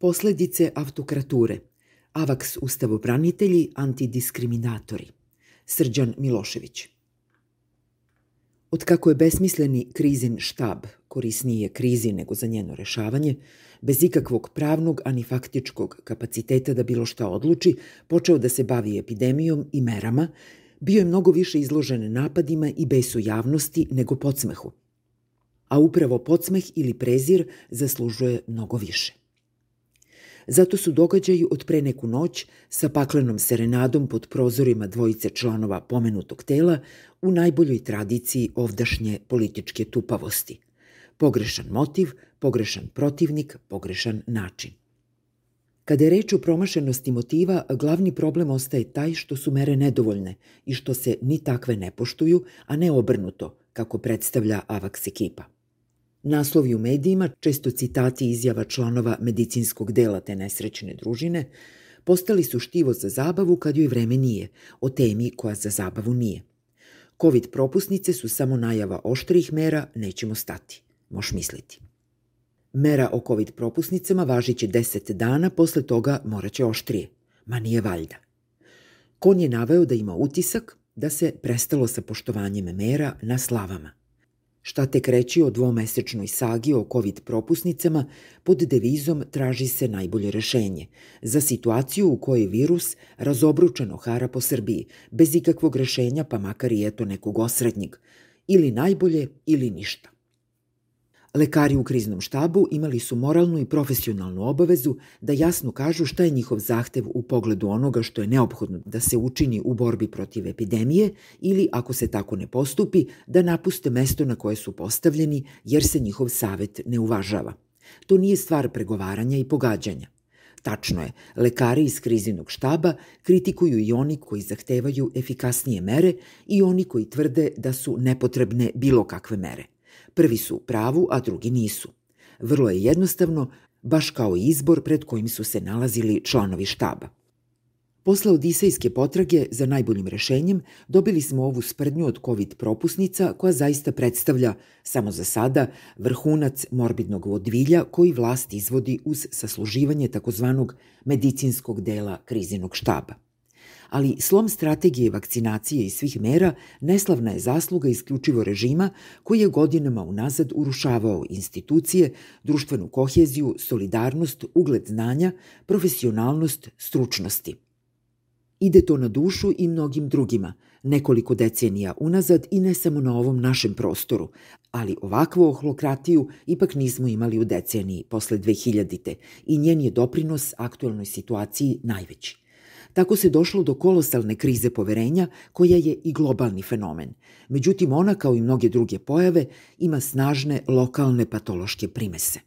Posledice autokrature. Avaks ustavobranitelji, antidiskriminatori. Srđan Milošević. Od kako je besmisleni krizin štab, korisnije krizi nego za njeno rešavanje, bez ikakvog pravnog ani faktičkog kapaciteta da bilo šta odluči, počeo da se bavi epidemijom i merama, bio je mnogo više izložen napadima i besu javnosti nego podsmehu. A upravo podsmeh ili prezir zaslužuje mnogo više. Zato su događaji od pre neku noć sa paklenom serenadom pod prozorima dvojice članova pomenutog tela u najboljoj tradiciji ovdašnje političke tupavosti. Pogrešan motiv, pogrešan protivnik, pogrešan način. Kada je reč o promašenosti motiva, glavni problem ostaje taj što su mere nedovoljne i što se ni takve ne poštuju, a ne obrnuto, kako predstavlja Avaks ekipa. Naslovi u medijima, često citati izjava članova medicinskog dela te nesrećne družine, postali su štivo za zabavu kad joj vreme nije, o temi koja za zabavu nije. Covid propusnice su samo najava oštrih mera, nećemo stati, moš misliti. Mera o COVID propusnicama važiće 10 dana, posle toga moraće oštrije. Ma nije valjda. Kon je naveo da ima utisak da se prestalo sa poštovanjem mera na slavama. Šta tek reći o dvomesečnoj sagi o COVID propusnicama pod devizom traži se najbolje rešenje za situaciju u kojoj virus razobručeno hara po Srbiji, bez ikakvog rešenja pa makar i eto nekog osrednjeg, ili najbolje ili ništa. Lekari u kriznom štabu imali su moralnu i profesionalnu obavezu da jasno kažu šta je njihov zahtev u pogledu onoga što je neophodno da se učini u borbi protiv epidemije ili, ako se tako ne postupi, da napuste mesto na koje su postavljeni jer se njihov savet ne uvažava. To nije stvar pregovaranja i pogađanja. Tačno je, lekari iz krizinog štaba kritikuju i oni koji zahtevaju efikasnije mere i oni koji tvrde da su nepotrebne bilo kakve mere – Prvi su u pravu, a drugi nisu. Vrlo je jednostavno, baš kao i izbor pred kojim su se nalazili članovi štaba. Posle odisejske potrage za najboljim rešenjem dobili smo ovu sprdnju od COVID propusnica koja zaista predstavlja, samo za sada, vrhunac morbidnog vodvilja koji vlast izvodi uz sasluživanje takozvanog medicinskog dela krizinog štaba ali slom strategije vakcinacije i svih mera neslavna je zasluga isključivo režima koji je godinama unazad urušavao institucije, društvenu koheziju, solidarnost, ugled znanja, profesionalnost, stručnosti. Ide to na dušu i mnogim drugima, nekoliko decenija unazad i ne samo na ovom našem prostoru, ali ovakvu ohlokratiju ipak nismo imali u deceniji posle 2000. i njen je doprinos aktuelnoj situaciji najveći. Tako se došlo do kolosalne krize poverenja koja je i globalni fenomen. Međutim, ona kao i mnoge druge pojave ima snažne lokalne patološke primese.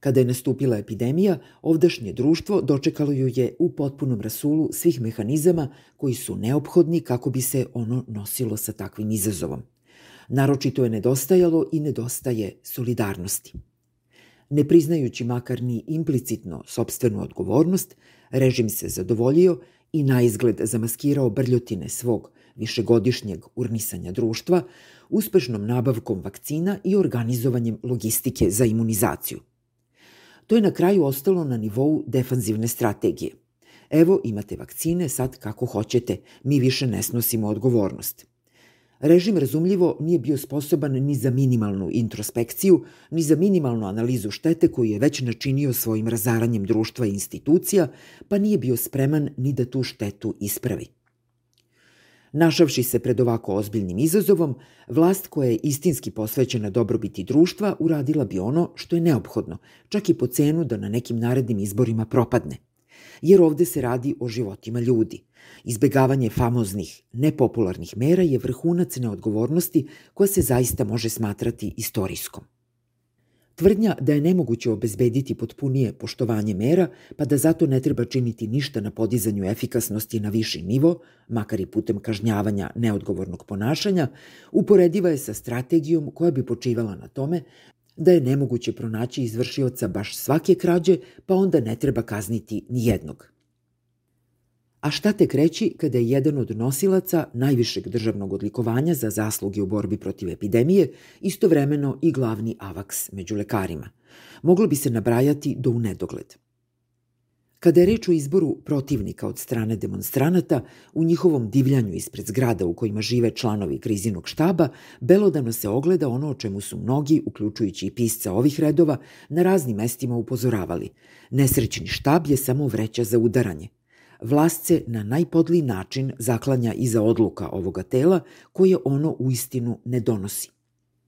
Kada je nastupila epidemija, ovdašnje društvo dočekalo ju je u potpunom rasulu svih mehanizama koji su neophodni kako bi se ono nosilo sa takvim izazovom. Naročito je nedostajalo i nedostaje solidarnosti. Ne priznajući makar ni implicitno sobstvenu odgovornost, režim se zadovoljio i na izgled zamaskirao brljotine svog višegodišnjeg urnisanja društva uspešnom nabavkom vakcina i organizovanjem logistike za imunizaciju. To je na kraju ostalo na nivou defanzivne strategije. Evo imate vakcine, sad kako hoćete, mi više ne snosimo odgovornost. Režim razumljivo nije bio sposoban ni za minimalnu introspekciju, ni za minimalnu analizu štete koju je već načinio svojim razaranjem društva i institucija, pa nije bio spreman ni da tu štetu ispravi. Našavši se pred ovako ozbiljnim izazovom, vlast koja je istinski posvećena dobrobiti društva uradila bi ono što je neophodno, čak i po cenu da na nekim narednim izborima propadne – jer ovde se radi o životima ljudi. Izbegavanje famoznih, nepopularnih mera je vrhunac neodgovornosti koja se zaista može smatrati istorijskom. Tvrdnja da je nemoguće obezbediti potpunije poštovanje mera, pa da zato ne treba činiti ništa na podizanju efikasnosti na viši nivo, makar i putem kažnjavanja neodgovornog ponašanja, uporediva je sa strategijom koja bi počivala na tome da je nemoguće pronaći izvršioca baš svake krađe, pa onda ne treba kazniti ni jednog. A šta tek reći kada je jedan od nosilaca najvišeg državnog odlikovanja za zasluge u borbi protiv epidemije istovremeno i glavni avaks među lekarima – Moglo bi se nabrajati do u nedogled. Kada je reč o izboru protivnika od strane demonstranata, u njihovom divljanju ispred zgrada u kojima žive članovi krizinog štaba, belodano se ogleda ono o čemu su mnogi, uključujući i pisca ovih redova, na raznim mestima upozoravali. Nesrećni štab je samo vreća za udaranje. Vlast se na najpodliji način zaklanja iza odluka ovoga tela koje ono u istinu ne donosi.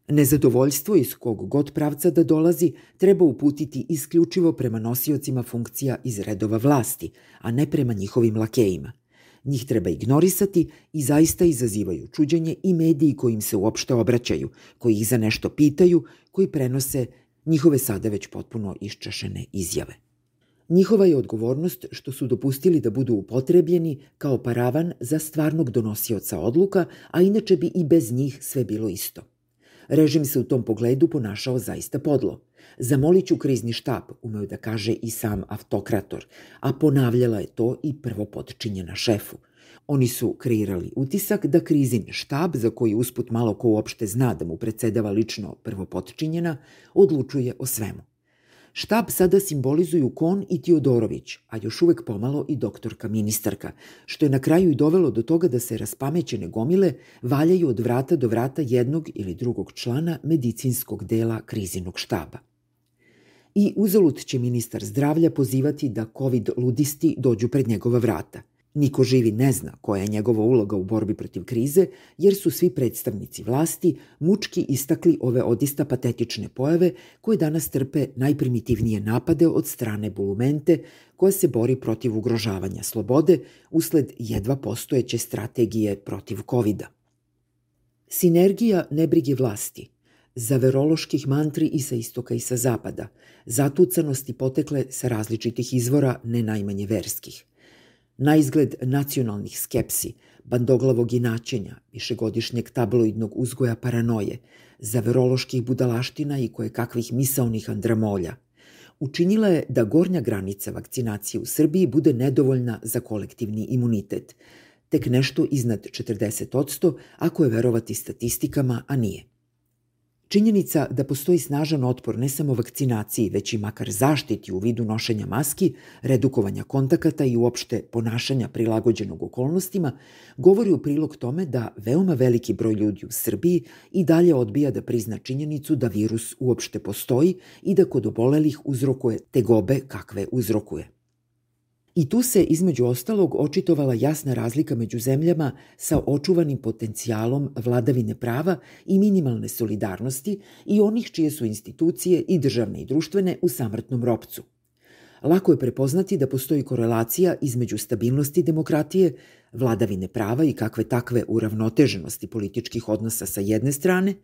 Nezadovoljstvo iz kog god pravca da dolazi treba uputiti isključivo prema nosiocima funkcija iz redova vlasti, a ne prema njihovim lakejima. Njih treba ignorisati i zaista izazivaju čuđenje i mediji kojim se uopšte obraćaju, koji ih za nešto pitaju, koji prenose njihove sada već potpuno iščašene izjave. Njihova je odgovornost što su dopustili da budu upotrebljeni kao paravan za stvarnog donosioca odluka, a inače bi i bez njih sve bilo isto – Režim se u tom pogledu ponašao zaista podlo. Zamolit ću krizni štab, umeo da kaže i sam autokrator, a ponavljala je to i prvo podčinjena šefu. Oni su kreirali utisak da krizin štab, za koji usput malo ko uopšte zna da mu predsedava lično prvo podčinjena, odlučuje o svemu. Štab sada simbolizuju Kon i Tiodorović, a još uvek pomalo i doktorka ministarka, što je na kraju i dovelo do toga da se raspamećene gomile valjaju od vrata do vrata jednog ili drugog člana medicinskog dela krizinog štaba. I uzalud će ministar zdravlja pozivati da covid ludisti dođu pred njegova vrata – Niko živi ne zna koja je njegova uloga u borbi protiv krize, jer su svi predstavnici vlasti mučki istakli ove odista patetične pojave koje danas trpe najprimitivnije napade od strane bulumente koja se bori protiv ugrožavanja slobode usled jedva postojeće strategije protiv covid -a. Sinergija nebrige vlasti, zaveroloških mantri i sa istoka i sa zapada, zatucanosti potekle sa različitih izvora, ne najmanje verskih – Na izgled nacionalnih skepsi, bandoglavog inačenja, višegodišnjeg tabloidnog uzgoja paranoje, zaveroloških budalaština i koje kakvih misaonih andramolja, učinila je da gornja granica vakcinacije u Srbiji bude nedovoljna za kolektivni imunitet, tek nešto iznad 40%, ako je verovati statistikama, a nije. Činjenica da postoji snažan otpor ne samo vakcinaciji, već i makar zaštiti u vidu nošenja maski, redukovanja kontakata i uopšte ponašanja prilagođenog okolnostima, govori u prilog tome da veoma veliki broj ljudi u Srbiji i dalje odbija da prizna činjenicu da virus uopšte postoji i da kod obolelih uzrokuje tegobe kakve uzrokuje. I tu se, između ostalog, očitovala jasna razlika među zemljama sa očuvanim potencijalom vladavine prava i minimalne solidarnosti i onih čije su institucije i državne i društvene u samrtnom ropcu. Lako je prepoznati da postoji korelacija između stabilnosti demokratije, vladavine prava i kakve takve uravnoteženosti političkih odnosa sa jedne strane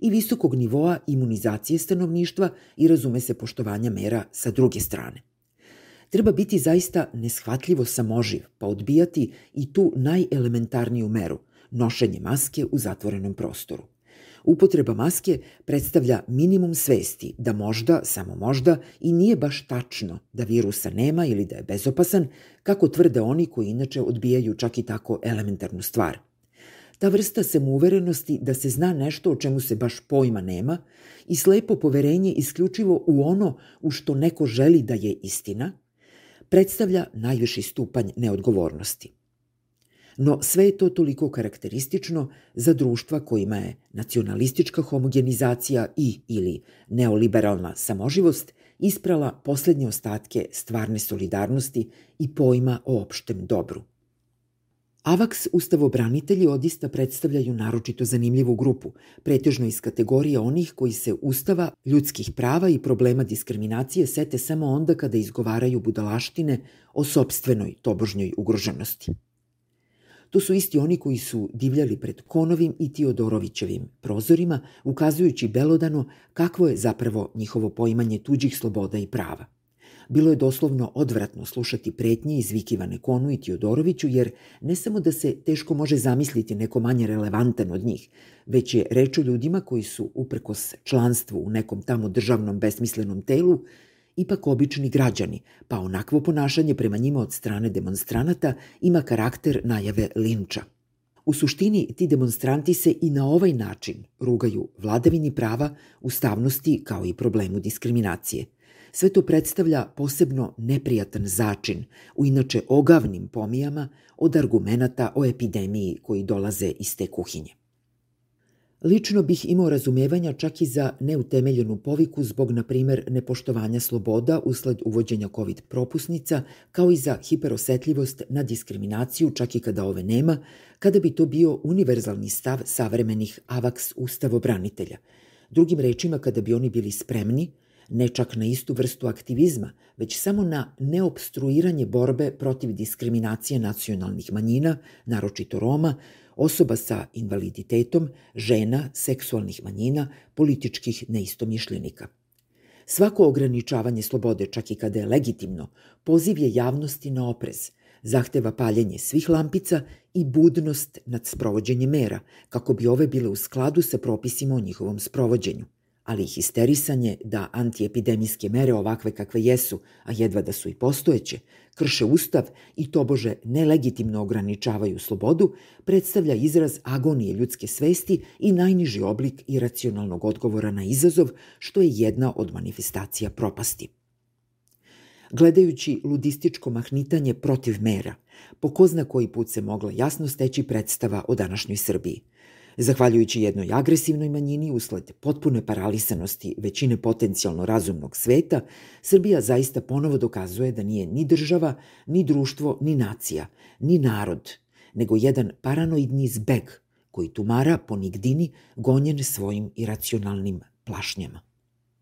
i visokog nivoa imunizacije stanovništva i razume se poštovanja mera sa druge strane treba biti zaista neshvatljivo samoživ, pa odbijati i tu najelementarniju meru, nošenje maske u zatvorenom prostoru. Upotreba maske predstavlja minimum svesti da možda, samo možda, i nije baš tačno da virusa nema ili da je bezopasan, kako tvrde oni koji inače odbijaju čak i tako elementarnu stvar. Ta vrsta samouverenosti da se zna nešto o čemu se baš pojma nema i slepo poverenje isključivo u ono u što neko želi da je istina – predstavlja najviši stupanj neodgovornosti. No sve je to toliko karakteristično za društva kojima je nacionalistička homogenizacija i ili neoliberalna samoživost isprala poslednje ostatke stvarne solidarnosti i pojma o opštem dobru. Avaks ustavobranitelji odista predstavljaju naročito zanimljivu grupu, pretežno iz kategorije onih koji se ustava, ljudskih prava i problema diskriminacije sete samo onda kada izgovaraju budalaštine o sobstvenoj tobožnjoj ugroženosti. To su isti oni koji su divljali pred Konovim i Tiodorovićevim prozorima, ukazujući belodano kakvo je zapravo njihovo poimanje tuđih sloboda i prava – Bilo je doslovno odvratno slušati pretnje izvikivane Konu i Tiodoroviću, jer ne samo da se teško može zamisliti neko manje relevantan od njih, već je reč o ljudima koji su, uprkos članstvu u nekom tamo državnom besmislenom telu, ipak obični građani, pa onakvo ponašanje prema njima od strane demonstranata ima karakter najave linča. U suštini, ti demonstranti se i na ovaj način rugaju vladavini prava, ustavnosti kao i problemu diskriminacije. Sve to predstavlja posebno neprijatan začin u inače ogavnim pomijama od argumenata o epidemiji koji dolaze iz te kuhinje. Lično bih imao razumevanja čak i za neutemeljenu poviku zbog, na primer, nepoštovanja sloboda usled uvođenja COVID propusnica, kao i za hiperosetljivost na diskriminaciju čak i kada ove nema, kada bi to bio univerzalni stav savremenih avaks ustavobranitelja. Drugim rečima, kada bi oni bili spremni, ne čak na istu vrstu aktivizma, već samo na neobstruiranje borbe protiv diskriminacije nacionalnih manjina, naročito Roma, osoba sa invaliditetom, žena, seksualnih manjina, političkih neistomišljenika. Svako ograničavanje slobode, čak i kada je legitimno, poziv je javnosti na oprez, zahteva paljenje svih lampica i budnost nad sprovođenjem mera, kako bi ove bile u skladu sa propisima o njihovom sprovođenju – ali histerisanje da antiepidemijske mere ovakve kakve jesu, a jedva da su i postojeće, krše ustav i tobože nelegitimno ograničavaju slobodu, predstavlja izraz agonije ljudske svesti i najniži oblik iracionalnog odgovora na izazov, što je jedna od manifestacija propasti. Gledajući ludističko mahnitanje protiv mera, po ko zna koji put se mogla jasno steći predstava o današnjoj Srbiji – Zahvaljujući jednoj agresivnoj manjini usled potpune paralisanosti većine potencijalno razumnog sveta, Srbija zaista ponovo dokazuje da nije ni država, ni društvo, ni nacija, ni narod, nego jedan paranoidni zbeg koji tumara po nigdini gonjen svojim iracionalnim plašnjama.